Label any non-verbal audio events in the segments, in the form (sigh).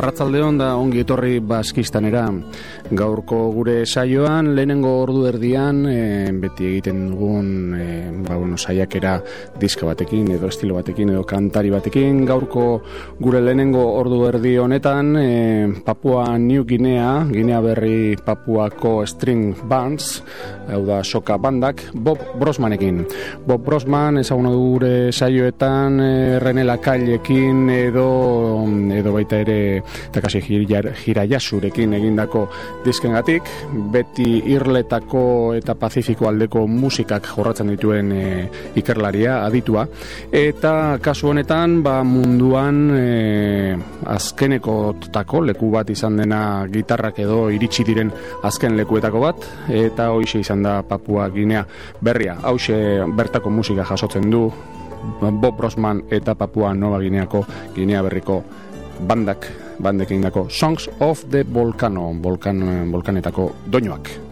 Kaixo lagunok, arratzalde hon da ongi etorri baskistanera. Gaurko gure saioan, lehenengo ordu erdian, e, beti egiten dugun e, saiakera diska batekin, edo estilo batekin, edo kantari batekin, gaurko gure lehenengo ordu erdi honetan, e, Papua New Guinea, Guinea berri Papuako string bands, hau da soka bandak, Bob Brosmanekin. Bob Brosman, ezaguna gure saioetan, e, Renela Kailekin, edo edo baita ere takasi jira jasurekin egindako diskengatik, beti irletako eta pazifiko aldeko musikak jorratzen dituen e, ikerlaria, aditua, eta kasu honetan ba, munduan e, azkeneko tako leku bat izan dena gitarrak edo iritsi diren azken lekuetako bat, eta hoxe izan da Papua Ginea berria, hause bertako musika jasotzen du Bob Brosman eta Papua Nova Gineako Ginea berriko bandak, bandekin dako Songs of the Volcano, volkan, volkanetako doinoak.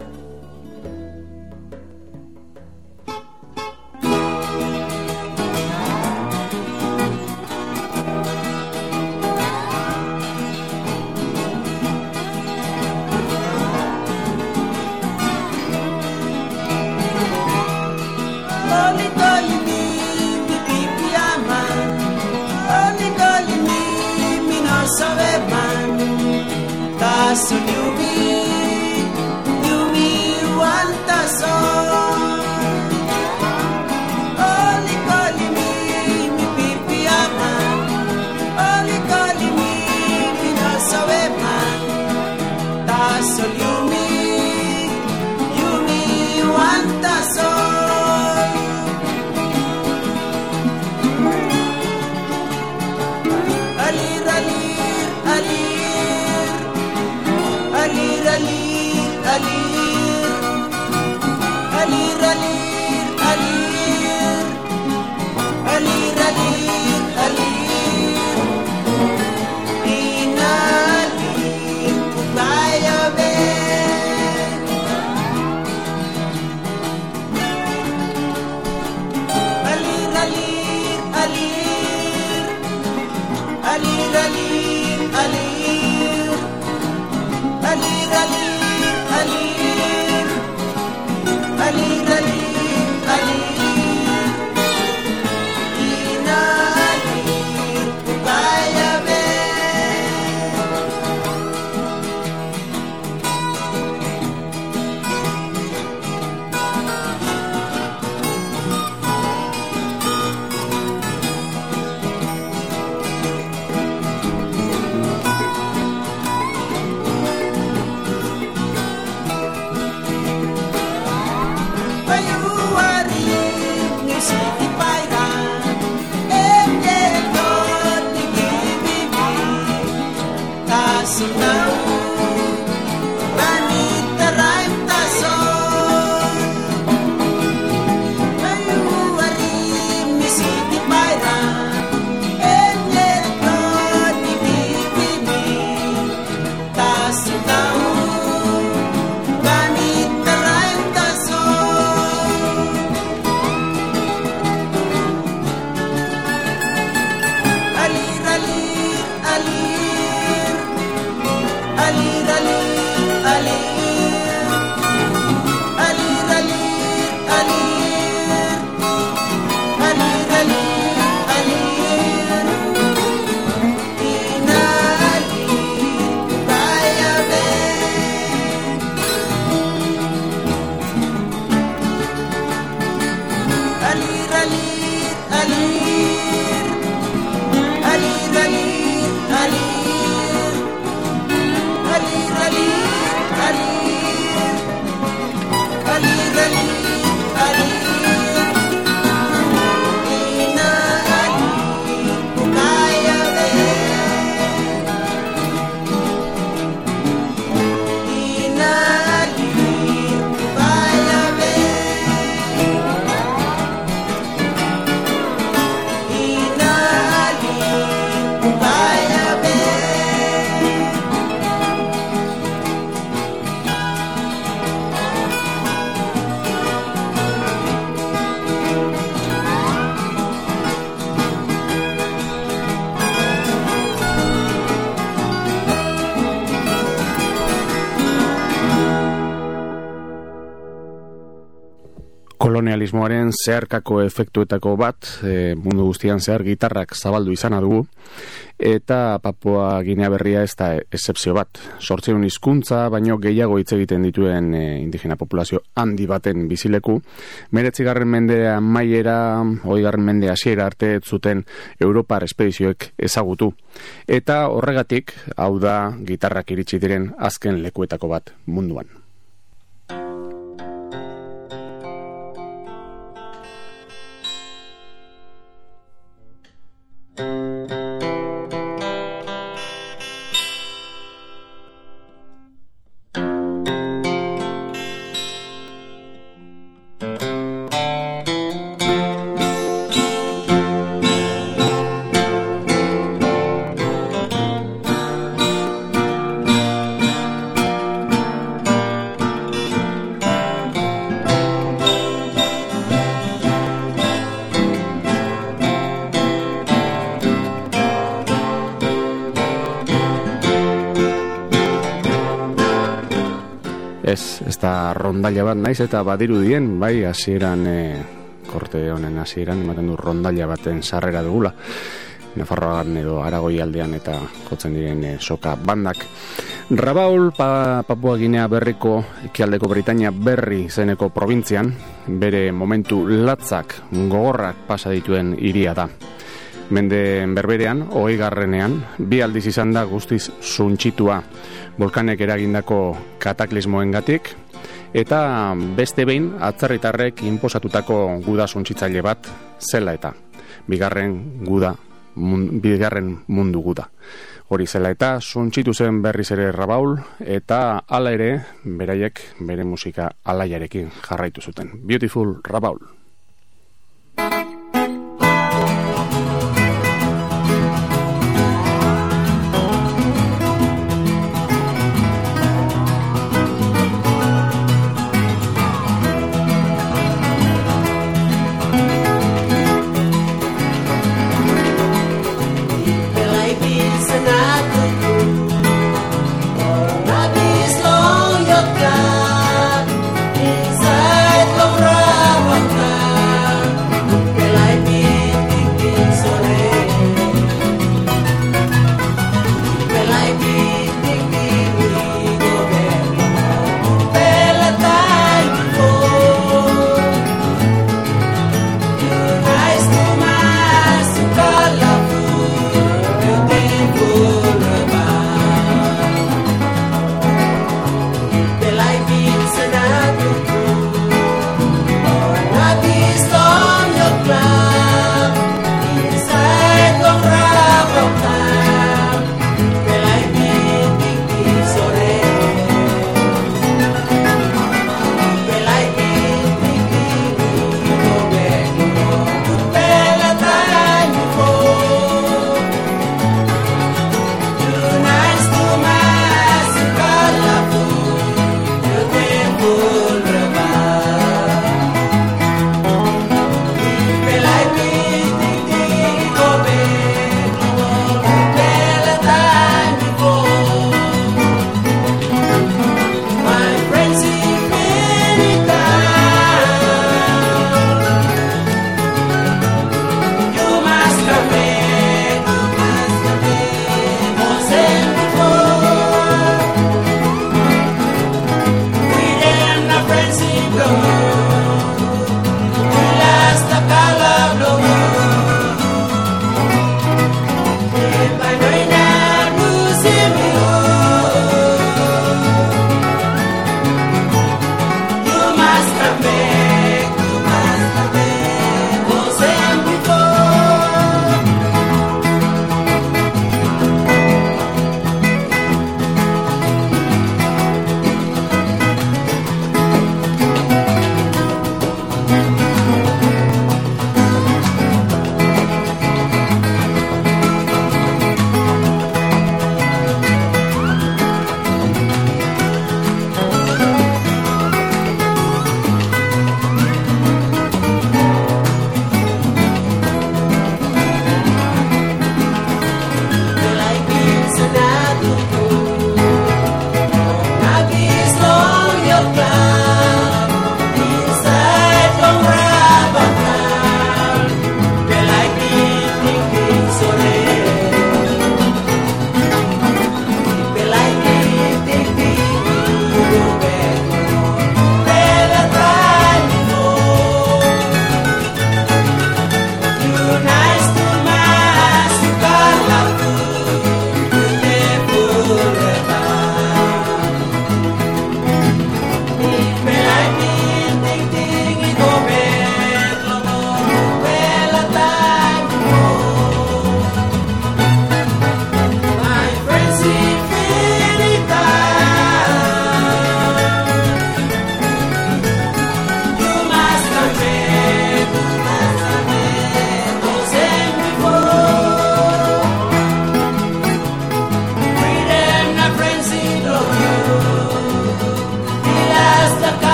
Kataklismoaren zeharkako efektuetako bat, e, mundu guztian zehar gitarrak zabaldu izana dugu, eta Papua Ginea Berria ez da excepzio bat. Sortzeun hizkuntza baino gehiago hitz egiten dituen e, indigena populazio handi baten bizileku, meretzigarren mendea maiera, oigarren mendea hasiera arte zuten Europar espedizioek ezagutu. Eta horregatik, hau da gitarrak iritsi diren azken lekuetako bat munduan. Rondaila bat naiz eta badiru dien, bai, hasieran e, korte honen hasieran ematen du rondaila baten sarrera dugula. Nafarroan edo Aragoi aldean eta jotzen diren e, soka bandak. Rabaul, pa, Papua Ginea berriko ekialdeko Britania berri zeneko provintzian, bere momentu latzak gogorrak pasa dituen iria da. Mende berberean, hoi garrenean, bi aldiz izan da guztiz suntxitua volkanek eragindako kataklismoen gatik, eta beste behin atzerritarrek inposatutako guda suntsitzaile bat zela eta. Bigarren guda bigarren mundu guda. Hori zela eta suntsitu zen berriz ere rabaul eta hala ere beraiek bere musika alaiarekin jarraitu zuten. Beautiful rabaul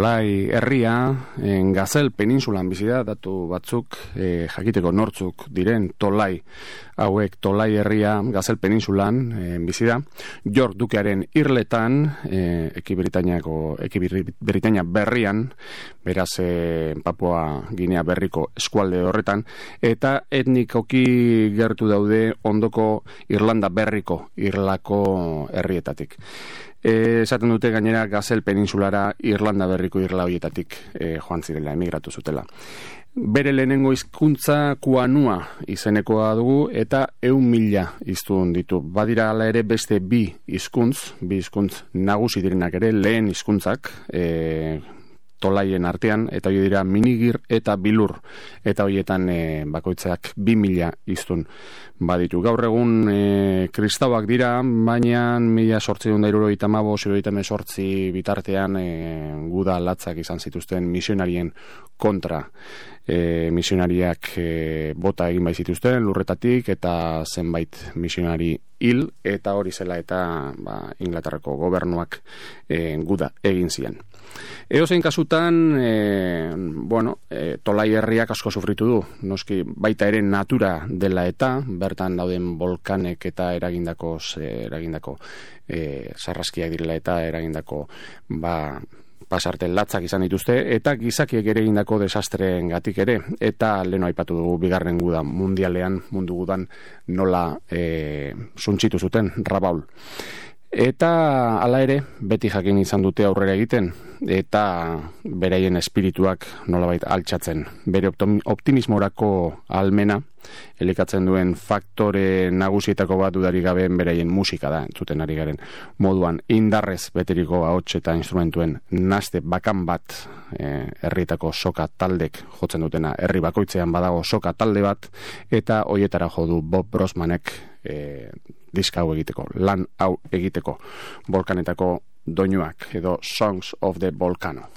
tolai herria, en gazel peninsulan bizi da, datu batzuk, e, jakiteko nortzuk diren tolai, hauek tolai herria gazel peninsulan e, bizi da. Jor dukearen irletan, e, eki Britainiako, eki Britainia berrian, beraz e, Papua Ginea berriko eskualde horretan, eta etnikoki gertu daude ondoko Irlanda berriko, Irlako herrietatik. E, esaten dute gainera Gazel peninsulara Irlanda berriko irla hoietatik e, joan zirela, emigratu zutela. Bere lehenengo hizkuntza kuanua izenekoa dugu eta eun mila iztun ditu. Badira ala ere beste bi hizkuntz, bi hizkuntz nagusi direnak ere lehen hizkuntzak, e, tolaien artean, eta hori dira minigir eta bilur, eta horietan e, bakoitzak bi mila iztun baditu. Gaur egun e, kristauak dira, baina mila sortzi dut dairuro eta mabo, sortzi bitartean e, guda latzak izan zituzten misionarien kontra e, misionariak e, bota egin baizituzten lurretatik eta zenbait misionari hil eta hori zela eta ba, Inglaterrako gobernuak e, guda egin zian. Eo zein kasutan, e, bueno, e, tolai herriak asko sufritu du, noski baita ere natura dela eta, bertan dauden volkanek eta eragindako, eragindako e, sarraskiak direla eta eragindako, ba, pasarte latzak izan dituzte, eta gizakiek ere egindako desastreen gatik ere, eta leno aipatu dugu bigarren guda mundialean, mundu gudan nola e, suntxitu zuten, rabaul. Eta hala ere, beti jakin izan dute aurrera egiten, eta beraien espirituak nolabait altxatzen. Bere optimismorako almena, elikatzen duen faktore nagusietako bat dudari gabe beraien musika da, entzuten ari garen moduan. Indarrez beteriko ahots eta instrumentuen naste bakan bat e, herrietako soka taldek jotzen dutena, herri bakoitzean badago soka talde bat, eta hoietara jo du Bob Brosmanek e, diska hau egiteko, lan hau egiteko, volkanetako doinuak edo Songs of the Volcano.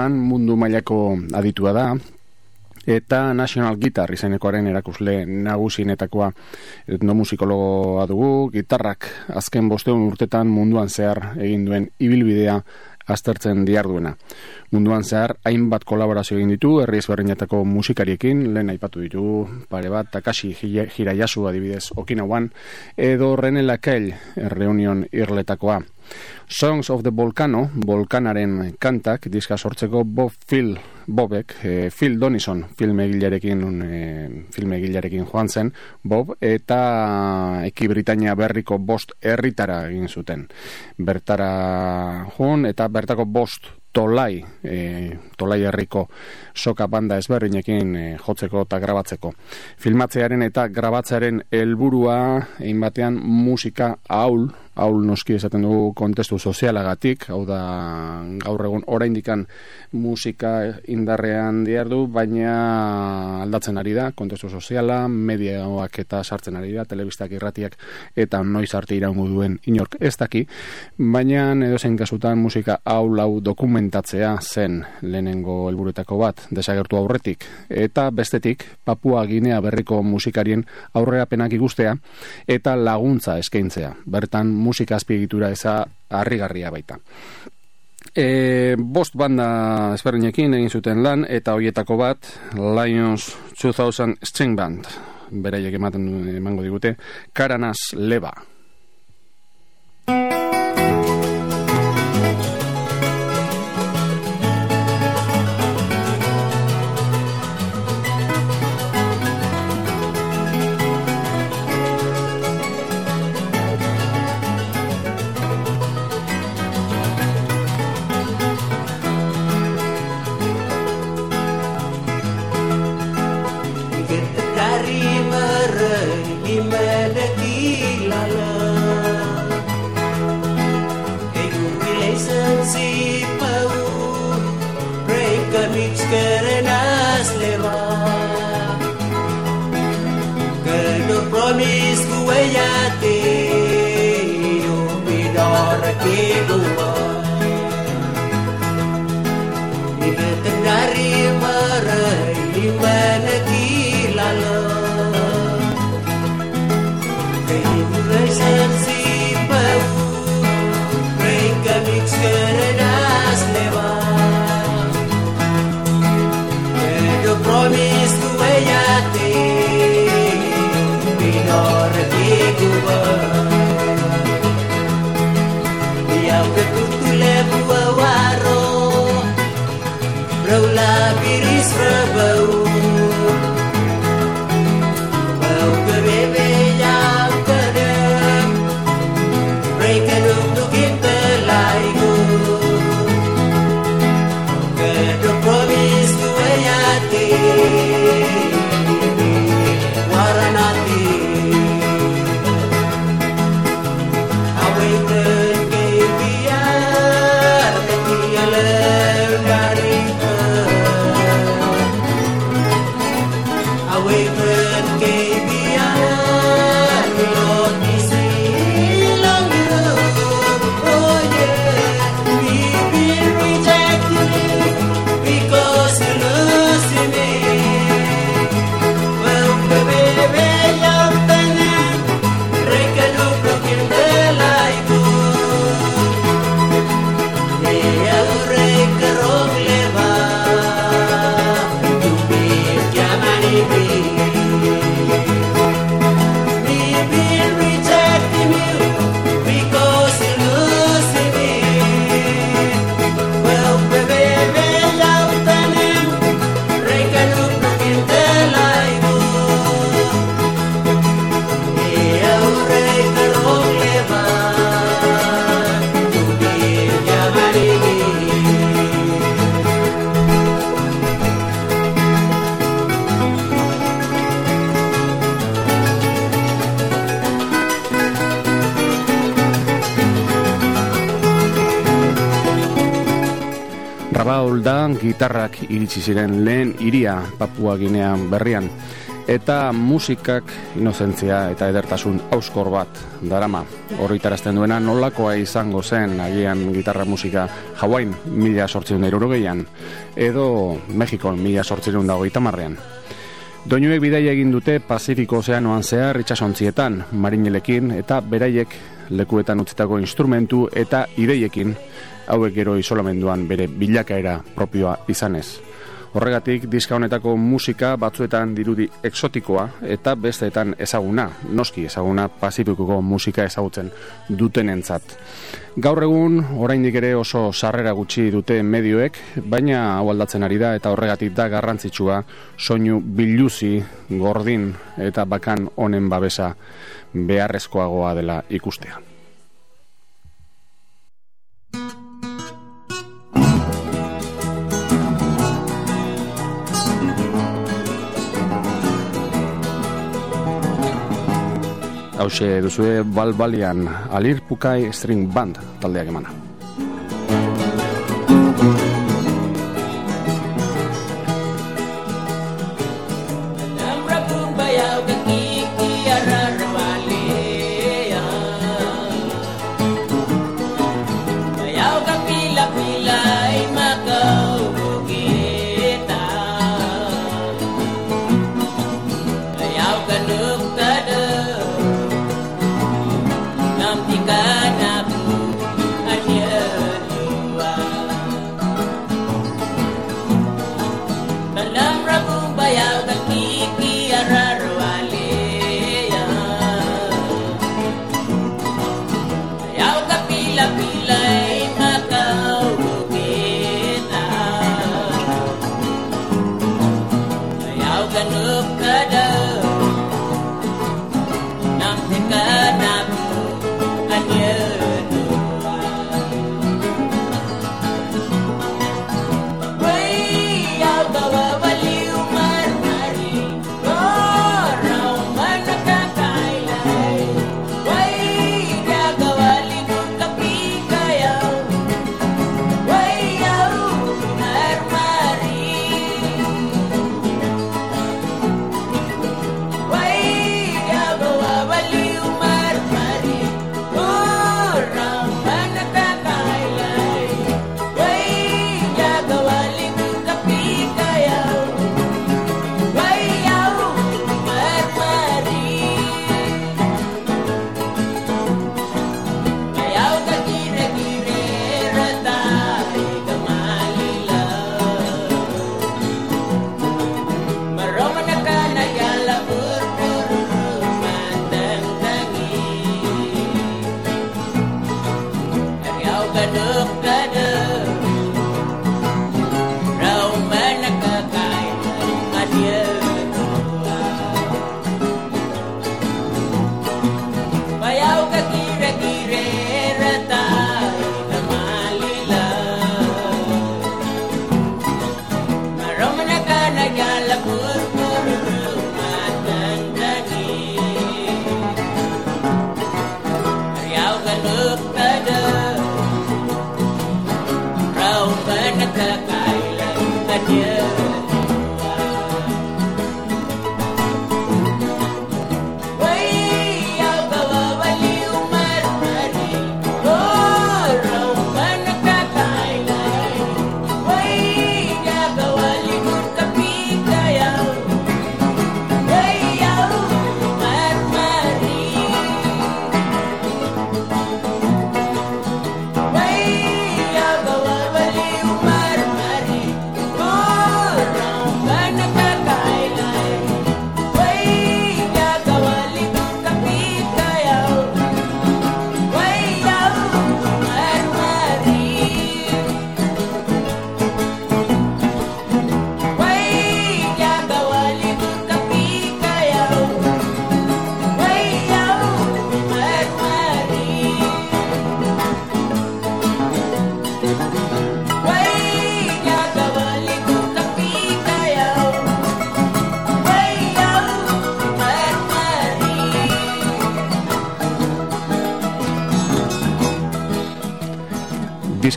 Brosman mundu mailako aditua da, eta National Guitar izenekoaren erakusle nagusinetakoa etnomusikologoa dugu, gitarrak azken bosteun urtetan munduan zehar egin duen ibilbidea aztertzen diarduena. Munduan zehar, hainbat kolaborazio egin ditu, herri ezberdinetako musikariekin, lehen aipatu ditu, pare bat, Takashi Hirayasu adibidez Okinauan, edo René Lacaille, reunion irletakoa. Songs of the Volcano, Volkanaren kantak, diska sortzeko Bob Phil, Bobek, e, Phil Donison, filmegilarekin, e, filmegilarekin joan zen, Bob, eta Eki Britania berriko bost herritara egin zuten. Bertara joan, eta bertako bost tolai, e, tolai herriko soka banda ezberdinekin e, jotzeko eta grabatzeko. Filmatzearen eta grabatzearen helburua egin batean musika aul, aul noski esaten dugu kontestu sozialagatik, hau da gaur egun oraindikan musika indarrean diardu, baina aldatzen ari da, kontestu soziala, mediaoak eta sartzen ari da, telebistak irratiak eta noiz arte iraungo duen inork ez daki, baina edo zen kasutan musika aul hau dokumentatzea zen lehenengo helburuetako bat, desagertu aurretik, eta bestetik Papua Ginea berriko musikarien aurrerapenak ikustea eta laguntza eskaintzea. Bertan musika azpiegitura eza harrigarria baita. E, bost banda ezberdinekin egin zuten lan eta hoietako bat Lions 2000 String Band beraiek ematen emango digute Karanas Leba gitarrak iritsi ziren lehen iria Papua Ginean berrian. eta musikak inozentzia eta edertasun auskor bat darama. Horritarazten duena nolakoa izango zen agian gitarra musika Hawain mila sortzion gehian, edo Mexikon mila sortzion dago itamarrean. Doinuek bidaia egin dute Pazifiko Ozeanoan zehar itxasontzietan, marinelekin eta beraiek lekuetan utzitako instrumentu eta ideiekin hauek gero isolamenduan bere bilakaera propioa izanez. Horregatik, diska honetako musika batzuetan dirudi eksotikoa eta besteetan ezaguna, noski ezaguna pasifikuko musika ezagutzen dutenentzat. Gaur egun, oraindik ere oso sarrera gutxi dute medioek, baina hau aldatzen ari da eta horregatik da garrantzitsua soinu biluzi, gordin eta bakan honen babesa beharrezkoagoa dela ikustea. Hause duzue balbalian alir pukai string band taldeak emana.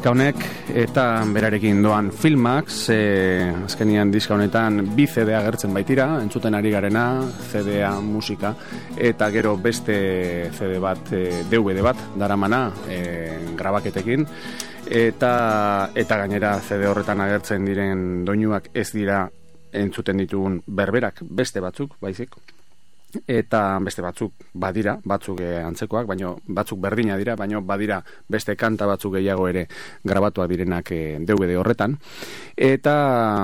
Diska honek eta berarekin doan filmak, ze azkenian diska honetan bi CD agertzen baitira, entzuten ari garena, CD-a, musika, eta gero beste CD bat, e, DVD bat, daramana, e, grabaketekin, eta eta gainera CD horretan agertzen diren doinuak ez dira entzuten ditugun berberak beste batzuk, baizik, eta beste batzuk badira, batzuk e, antzekoak, baino batzuk berdina dira, baino badira beste kanta batzuk gehiago ere grabatuak direnak e, eh, DVD horretan. Eta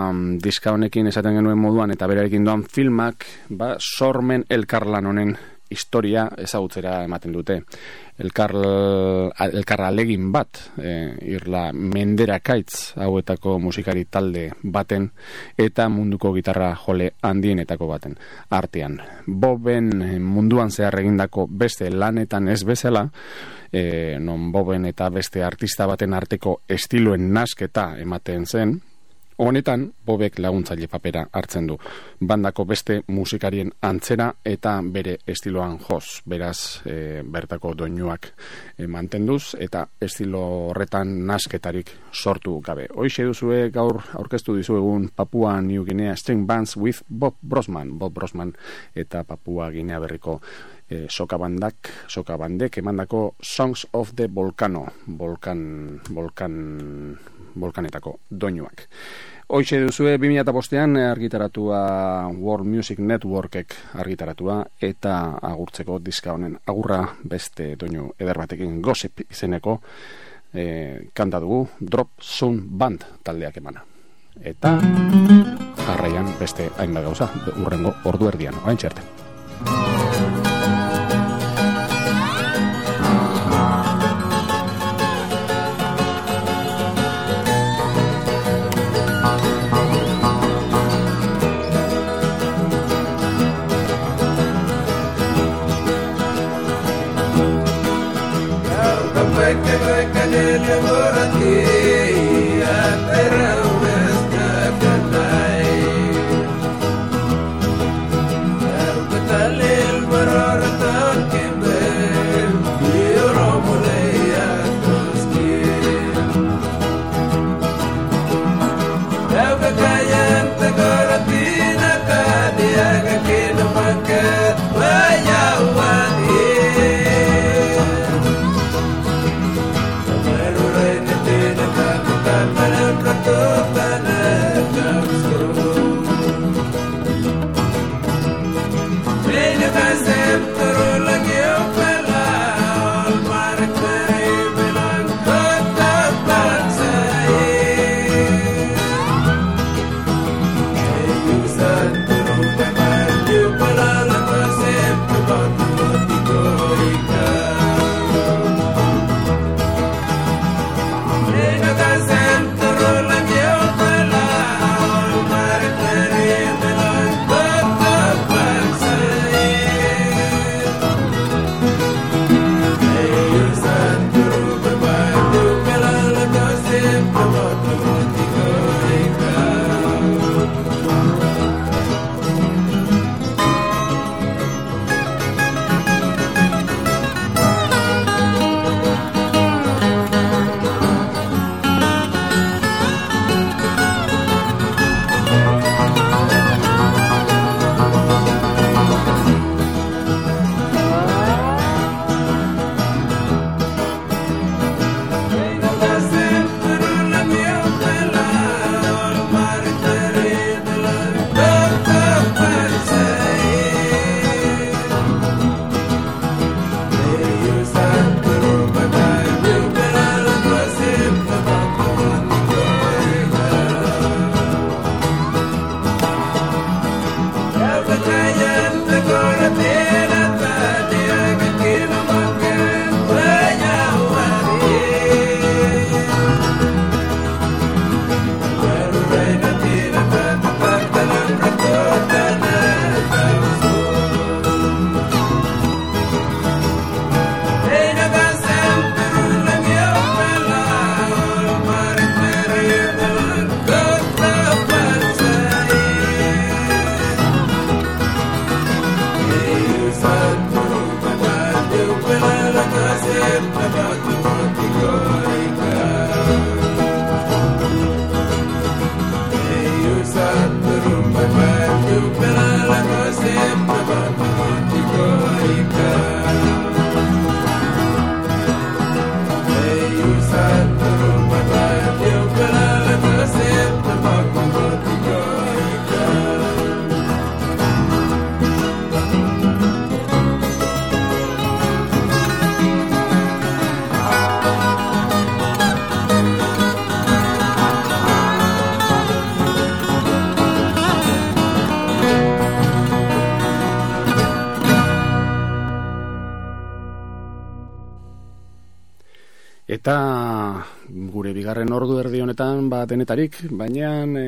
um, diska honekin esaten genuen moduan eta berarekin doan filmak, ba, sormen elkarlan honen historia ezagutzera ematen dute. Elkar, elkar alegin bat, e, irla mendera kaitz hauetako musikari talde baten eta munduko gitarra jole handienetako baten artean. Boben munduan zehar egindako beste lanetan ez bezala, e, non Boben eta beste artista baten arteko estiloen nasketa ematen zen, Honetan, bobek laguntzaile papera hartzen du. Bandako beste musikarien antzera eta bere estiloan jos. Beraz, e, bertako doinuak e, mantenduz eta estilo horretan nasketarik sortu gabe. Hoxe duzue gaur aurkeztu dizuegun Papua New Guinea String Bands with Bob Brosman. Bob Brosman eta Papua Guinea berriko e, soka bandak, soka bandek emandako Songs of the Volcano. Volkan, volkan, volkanetako doinuak. Hoxe duzue 2005an argitaratua World Music Networkek argitaratua eta agurtzeko diska honen agurra beste doinu eder batekin gossip izeneko e, kanta dugu Drop Sound Band taldeak emana. Eta jarraian beste hainbat gauza urrengo ordu erdian, orain txerte. que no es que le borra a ti, denetarik, baina e,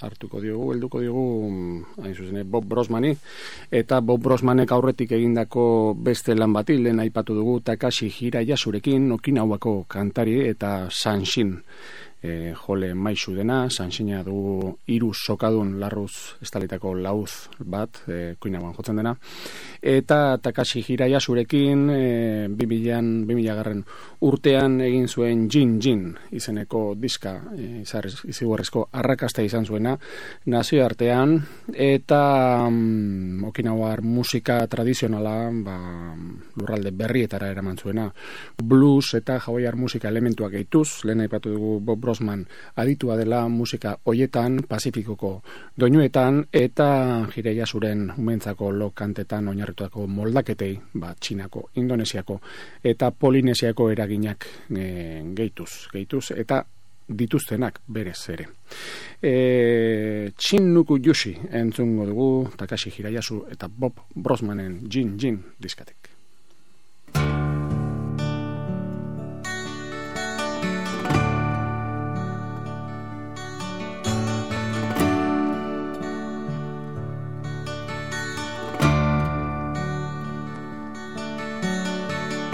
hartuko diogu, helduko diogu hain zuzen, Bob Brosmani. Eta Bob Brosmanek aurretik egindako beste lan bati lehen aipatu dugu Takashi Hirayasurekin Okinawako kantari eta Sanshin e, jole maisu dena, sansina du hiru sokadun larruz estalitako lauz bat, e, kuinagoan jotzen dena, eta Takashi Hiraya zurekin e, 2000 garren urtean egin zuen Jin Jin izeneko diska e, iziborrezko arrakasta izan zuena nazio artean eta mm, okinauar musika tradizionala ba, lurralde berrietara eraman zuena. Blues eta hawaiiar musika elementuak gehituz, lehen aipatu dugu Bob Brosman aditua dela musika hoietan, Pazifikoko doinuetan, eta jireia zuren umentzako lokantetan oinarrituako moldaketei, ba, Txinako, Indonesiako, eta Polinesiako eraginak e, gehituz, gehituz, eta dituztenak berez ere. E, Txin nuku Yushi entzungo dugu, Takashi Hirayasu eta Bob Brosmanen Jin Jin diskatek.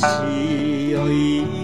是有意。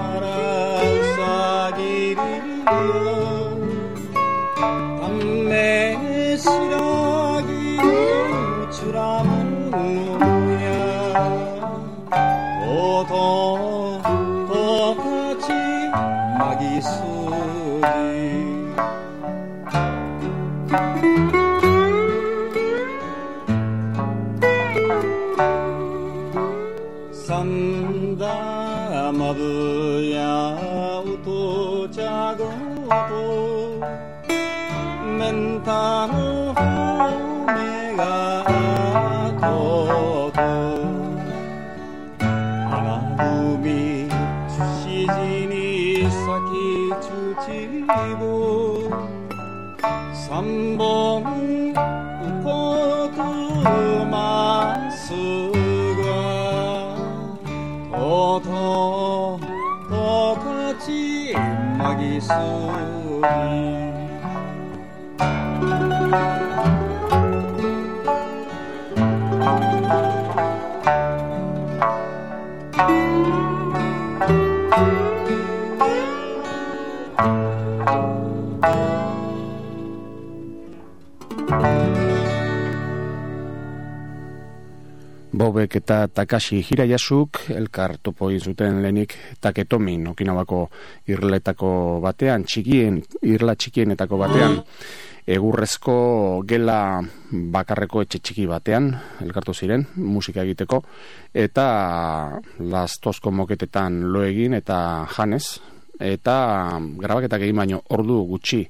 Sarasagiri xuống Bobek eta Takashi Hirayasuk elkar topo zuten lehenik taketomin okinabako irletako batean, txikien, irla txikienetako batean, egurrezko gela bakarreko etxe txiki batean, elkartu ziren, musika egiteko, eta lastozko moketetan lo egin eta janez, eta grabaketak egin baino ordu gutxi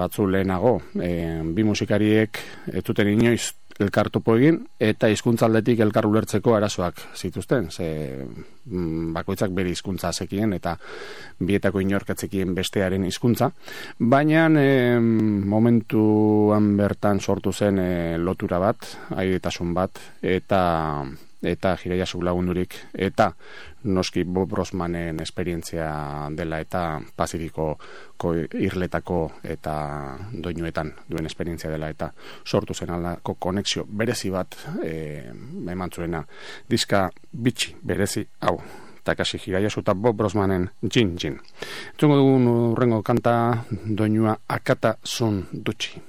batzu lehenago, e, bi musikariek ez zuten inoiz elkartopo egin eta hizkuntzaldetik elkar ulertzeko arazoak zituzten. Ze mm, bakoitzak bere hizkuntza zekien eta bietako inorkatzekien bestearen hizkuntza, baina e, momentuan bertan sortu zen e, lotura bat, aidetasun bat eta eta jireia lagundurik eta noski Bob Rosmanen esperientzia dela eta Pazifiko irletako eta doinuetan duen esperientzia dela eta sortu zen alako konexio berezi bat e, eman zuena diska bitxi berezi hau Takashi Hirayasu eta Bob Rosmanen Jin Jin. Zungo dugun urrengo kanta doinua Akata Sun Dutxi.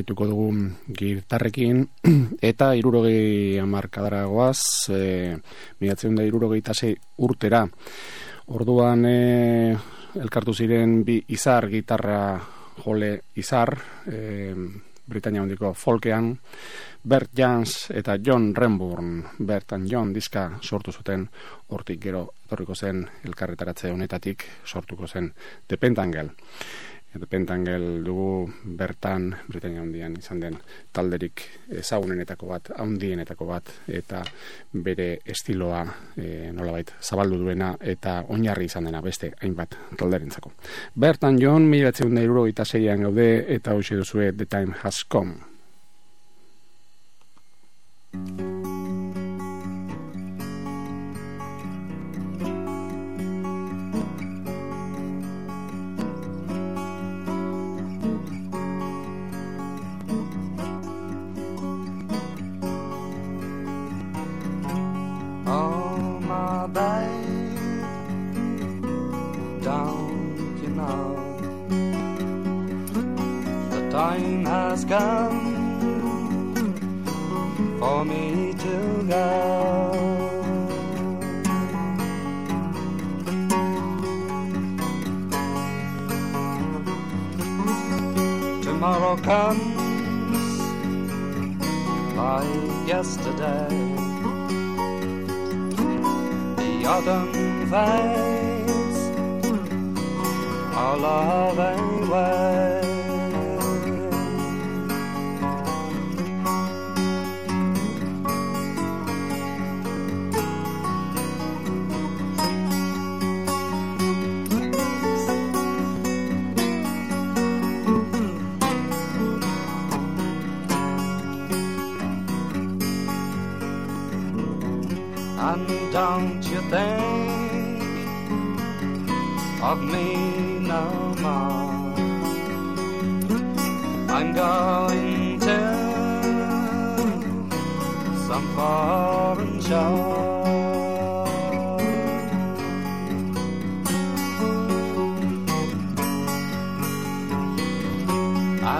Jarraituko dugu gitarrekin, (clears throat) eta irurogei amarkadara goaz, e, migatzen da irurogei tase urtera. Orduan, e, elkartu ziren bi izar gitarra jole izar, e, Britania hondiko folkean, Bert Jans eta John Renburn, Bert and John diska sortu zuten, hortik gero etorriko zen elkarretaratze honetatik sortuko zen The Pentangel. The Pentangel dugu bertan Britania hondian izan den talderik ezagunenetako bat, haundienetako bat, eta bere estiloa e, nolabait zabaldu duena eta oinarri izan dena beste hainbat talderintzako. Bertan John, mila batzen da zeian gaude eta hoxe duzue The Time Has Come.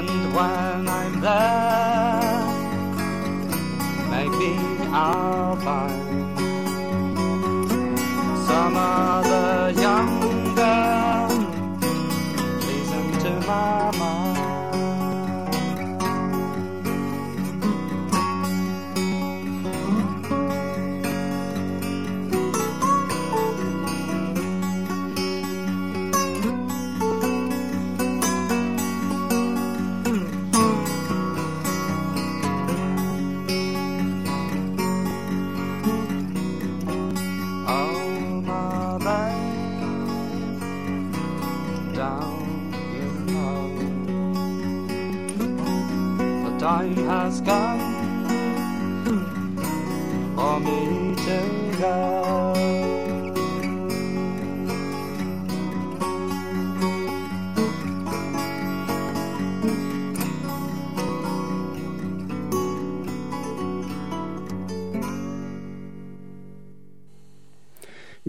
And when I'm there, maybe I'll find some other young girl. Listen to my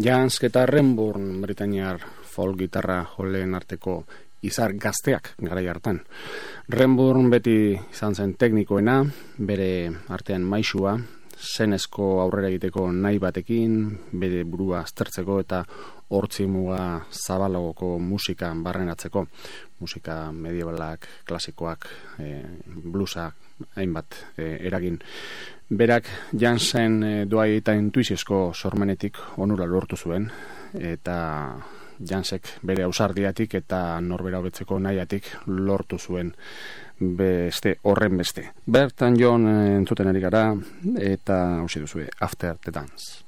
Jansk eta Renburn Britaniar folk gitarra joleen arteko izar gazteak garai hartan. Renburn beti izan zen teknikoena, bere artean maisua, zenezko aurrera egiteko nahi batekin, bere burua aztertzeko eta hortzi muga zabalagoko musika barrenatzeko. Musika medievalak, klasikoak, e, blusa, hainbat e, eragin. Berak jansen e, doai eta intuiziosko sormenetik onura lortu zuen, eta jansek bere ausardiatik eta norbera hobetzeko nahiatik lortu zuen beste horren beste. Bertan Jon entzuten ari gara eta hausi duzue After the Dance.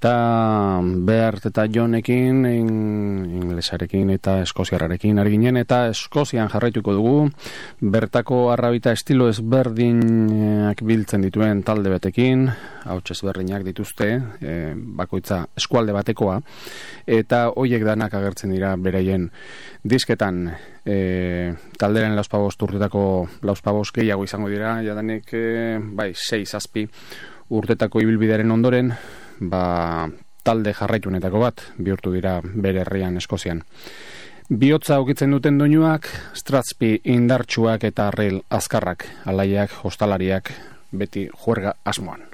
Eta Bert eta Jonekin inglesarekin eta eskoziarrarekin arginen eta eskozian jarraituko dugu bertako arrabita estilo ezberdinak biltzen dituen talde batekin hau ezberdinak dituzte e, bakoitza eskualde batekoa eta hoiek danak agertzen dira beraien disketan. E, talderen lauspabost urtetako lauspabost gehiago izango dira jadanik e, bai, 6 zazpi urtetako ibilbidearen ondoren ba, talde jarraitunetako bat, bihurtu dira bere herrian Eskozian. Biotza okitzen duten doinuak, Stratsby indartsuak eta arrel azkarrak, alaiak, hostalariak, beti juerga asmoan.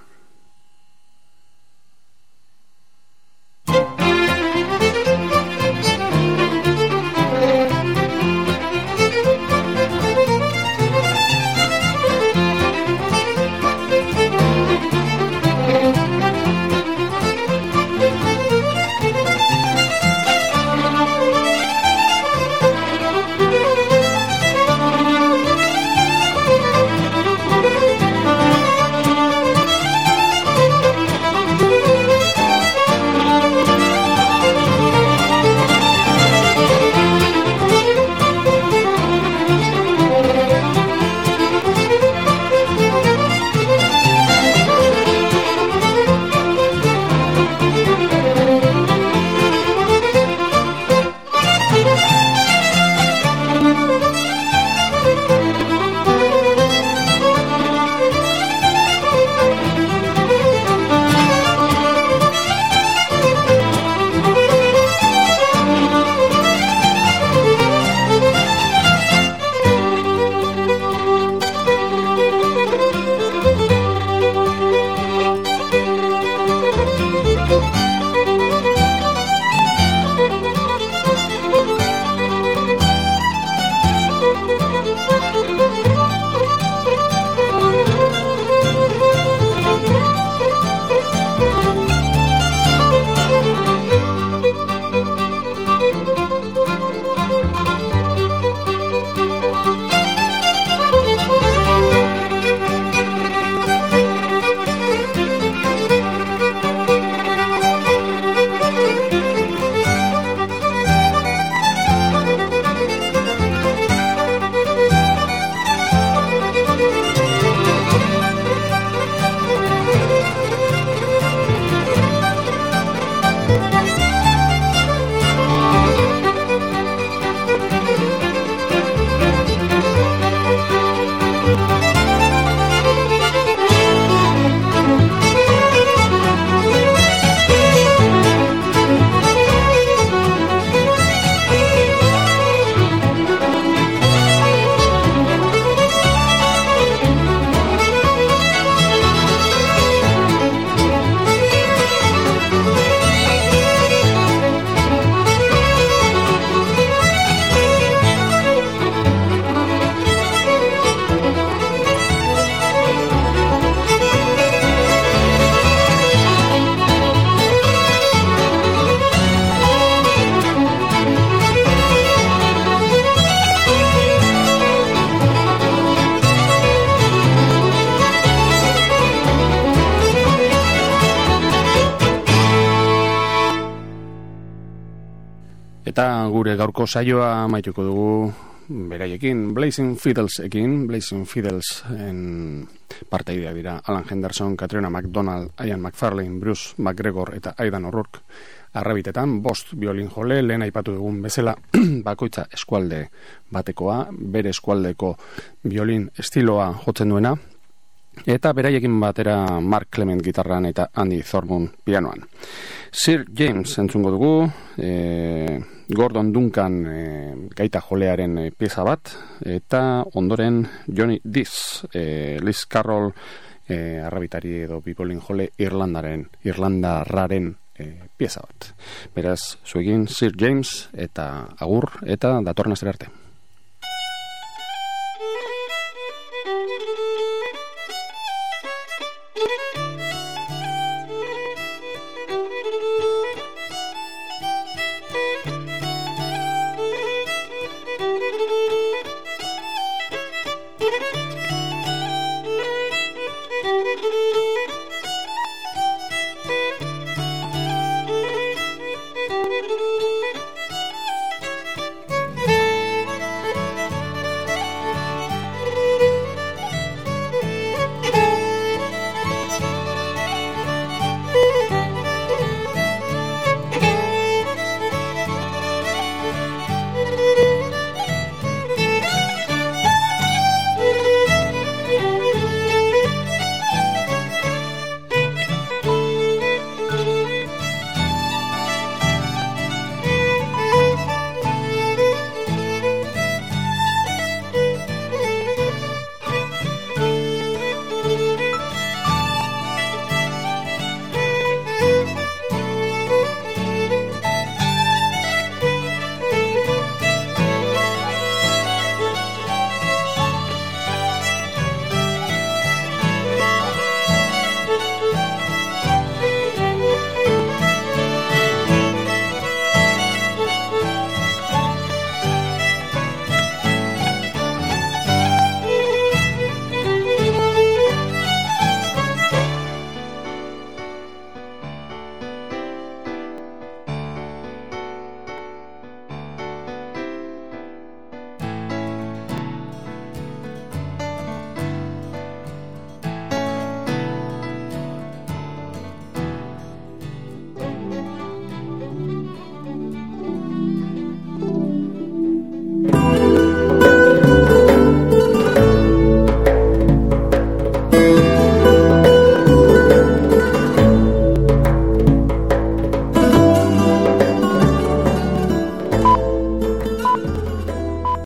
Saioa maituko dugu beraiekin, Blazing Fiddles ekin, Blazing Fiddles en parteidea dira Alan Henderson, Katrina McDonald, Ian McFarlane, Bruce McGregor eta Aidan O'Rourke. Arrabitetan, bost violin jole, lehen aipatu dugun bezala (clears throat) bakoitza eskualde batekoa, bere eskualdeko violin estiloa jotzen duena, eta beraiekin batera Mark Clement gitarran eta Andy Thorburn pianoan. Sir James entzungo dugu, e, Gordon Duncan e, gaita jolearen e, pieza bat, eta ondoren Johnny Diss, e, Liz Carroll e, arrabitari edo bipolin jole Irlandaren, Irlandarraren e, pieza bat. Beraz, zuegin Sir James eta agur eta datorna arte.